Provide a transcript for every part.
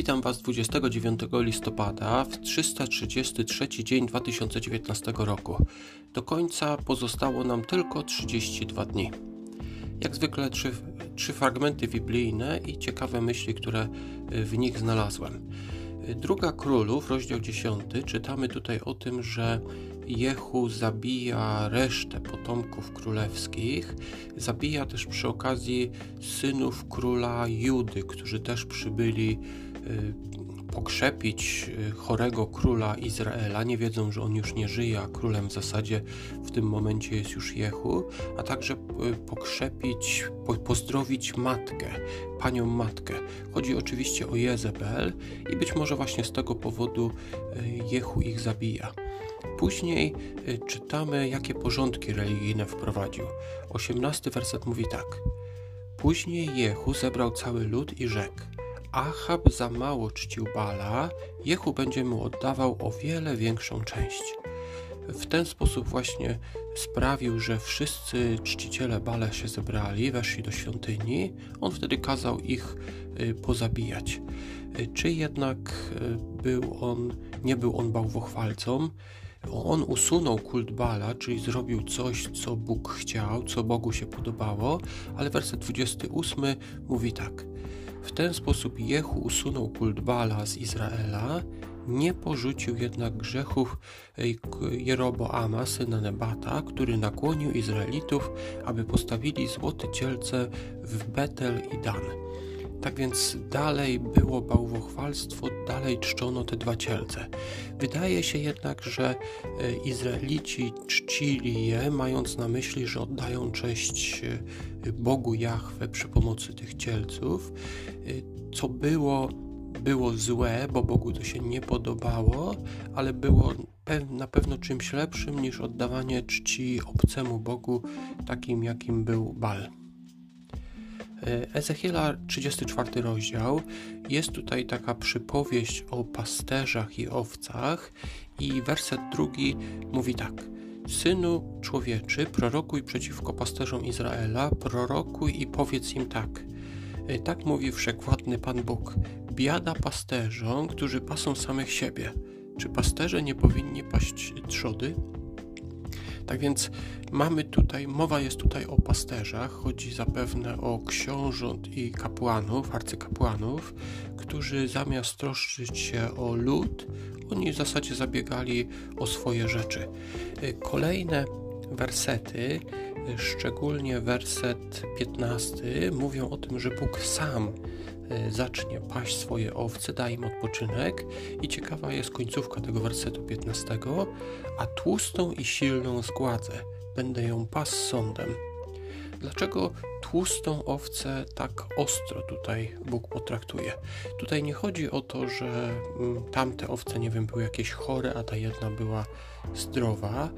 Witam Was 29 listopada w 333 dzień 2019 roku. Do końca pozostało nam tylko 32 dni. Jak zwykle trzy, trzy fragmenty biblijne i ciekawe myśli, które y, w nich znalazłem. Druga Królów, rozdział 10, czytamy tutaj o tym, że Jehu zabija resztę potomków królewskich, zabija też przy okazji synów króla Judy, którzy też przybyli pokrzepić y, chorego króla Izraela. Nie wiedzą, że on już nie żyje, a królem w zasadzie w tym momencie jest już Jehu, a także y, pokrzepić, pozdrowić matkę, panią matkę. Chodzi oczywiście o Jezebel i być może właśnie z tego powodu Jehu ich zabija. Później y, czytamy, jakie porządki religijne wprowadził. 18 werset mówi tak. Później Jehu zebrał cały lud i rzekł: Achab za mało czcił Bala, Jehu będzie mu oddawał o wiele większą część. W ten sposób właśnie sprawił, że wszyscy czciciele Bala się zebrali, weszli do świątyni. On wtedy kazał ich y, pozabijać. Y, czy jednak był on, nie był on bałwochwalcą? On usunął kult Bala, czyli zrobił coś, co Bóg chciał, co Bogu się podobało, ale werset 28 mówi tak. W ten sposób Jehu usunął kult Bala z Izraela, nie porzucił jednak grzechów Jeroboama, syna Nebata, który nakłonił Izraelitów, aby postawili złote cielce w Betel i Dan. Tak więc dalej było bałwochwalstwo, dalej czczono te dwa cielce. Wydaje się jednak, że e, Izraelici czcili je, mając na myśli, że oddają cześć e, Bogu Jahwe przy pomocy tych cielców, e, co było, było złe, bo Bogu to się nie podobało, ale było na pewno czymś lepszym niż oddawanie czci obcemu Bogu, takim jakim był Bal. E, Ezechiela 34 rozdział jest tutaj taka przypowieść o pasterzach i owcach i werset drugi mówi tak Synu człowieczy, prorokuj przeciwko pasterzom Izraela, prorokuj i powiedz im tak. E, tak mówi wszechwładny Pan Bóg. Biada pasterzom, którzy pasą samych siebie. Czy pasterze nie powinni paść trzody? Tak więc mamy tutaj, mowa jest tutaj o pasterzach, chodzi zapewne o książąt i kapłanów, arcykapłanów, którzy zamiast troszczyć się o lud, oni w zasadzie zabiegali o swoje rzeczy. Kolejne wersety, szczególnie werset 15, mówią o tym, że Bóg sam zacznie paść swoje owce, da im odpoczynek i ciekawa jest końcówka tego wersetu 15, a tłustą i silną zgładzę, będę ją pas sądem. Dlaczego tłustą owcę tak ostro tutaj Bóg potraktuje? Tutaj nie chodzi o to, że mm, tamte owce, nie wiem, były jakieś chore, a ta jedna była zdrowa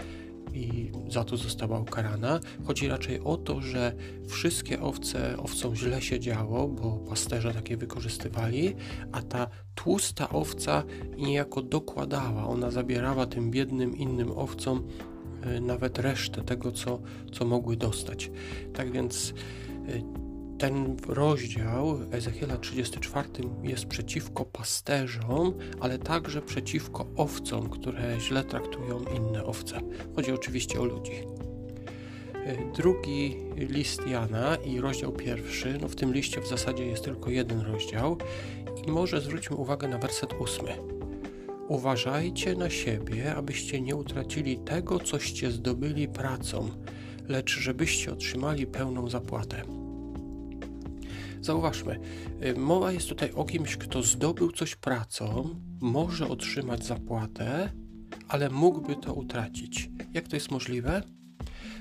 i za to została ukarana. Chodzi raczej o to, że wszystkie owce owcom źle się działo, bo pasterze takie wykorzystywali, a ta tłusta owca niejako dokładała, ona zabierała tym biednym innym owcom e, nawet resztę tego, co, co mogły dostać. Tak więc e, ten rozdział Ezechiela 34 jest przeciwko pasterzom, ale także przeciwko owcom, które źle traktują inne owce. Chodzi oczywiście o ludzi. Drugi list Jana i rozdział pierwszy, no w tym liście w zasadzie jest tylko jeden rozdział i może zwróćmy uwagę na werset ósmy. Uważajcie na siebie, abyście nie utracili tego, coście zdobyli pracą, lecz żebyście otrzymali pełną zapłatę. Zauważmy, y, mowa jest tutaj o kimś, kto zdobył coś pracą, może otrzymać zapłatę, ale mógłby to utracić. Jak to jest możliwe?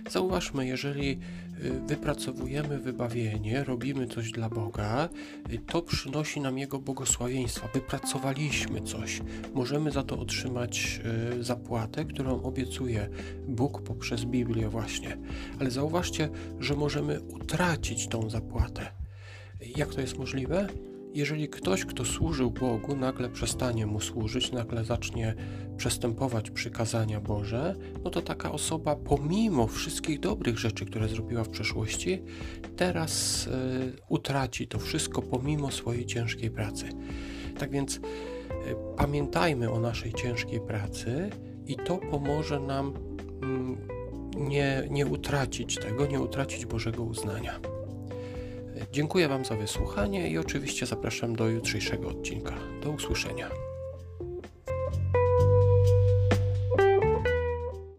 Zauważmy, jeżeli y, wypracowujemy wybawienie, robimy coś dla Boga, y, to przynosi nam Jego błogosławieństwa. Wypracowaliśmy coś, możemy za to otrzymać zapłatę, którą obiecuje Bóg poprzez Biblię, właśnie. Ale zauważcie, że możemy utracić tą zapłatę. Jak to jest możliwe? Jeżeli ktoś, kto służył Bogu, nagle przestanie mu służyć, nagle zacznie przestępować przykazania Boże, no to taka osoba, pomimo wszystkich dobrych rzeczy, które zrobiła w przeszłości, teraz y, utraci to wszystko pomimo swojej ciężkiej pracy. Tak więc y, pamiętajmy o naszej ciężkiej pracy i to pomoże nam mm, nie, nie utracić tego, nie utracić Bożego uznania. Dziękuję Wam za wysłuchanie i oczywiście zapraszam do jutrzejszego odcinka. Do usłyszenia.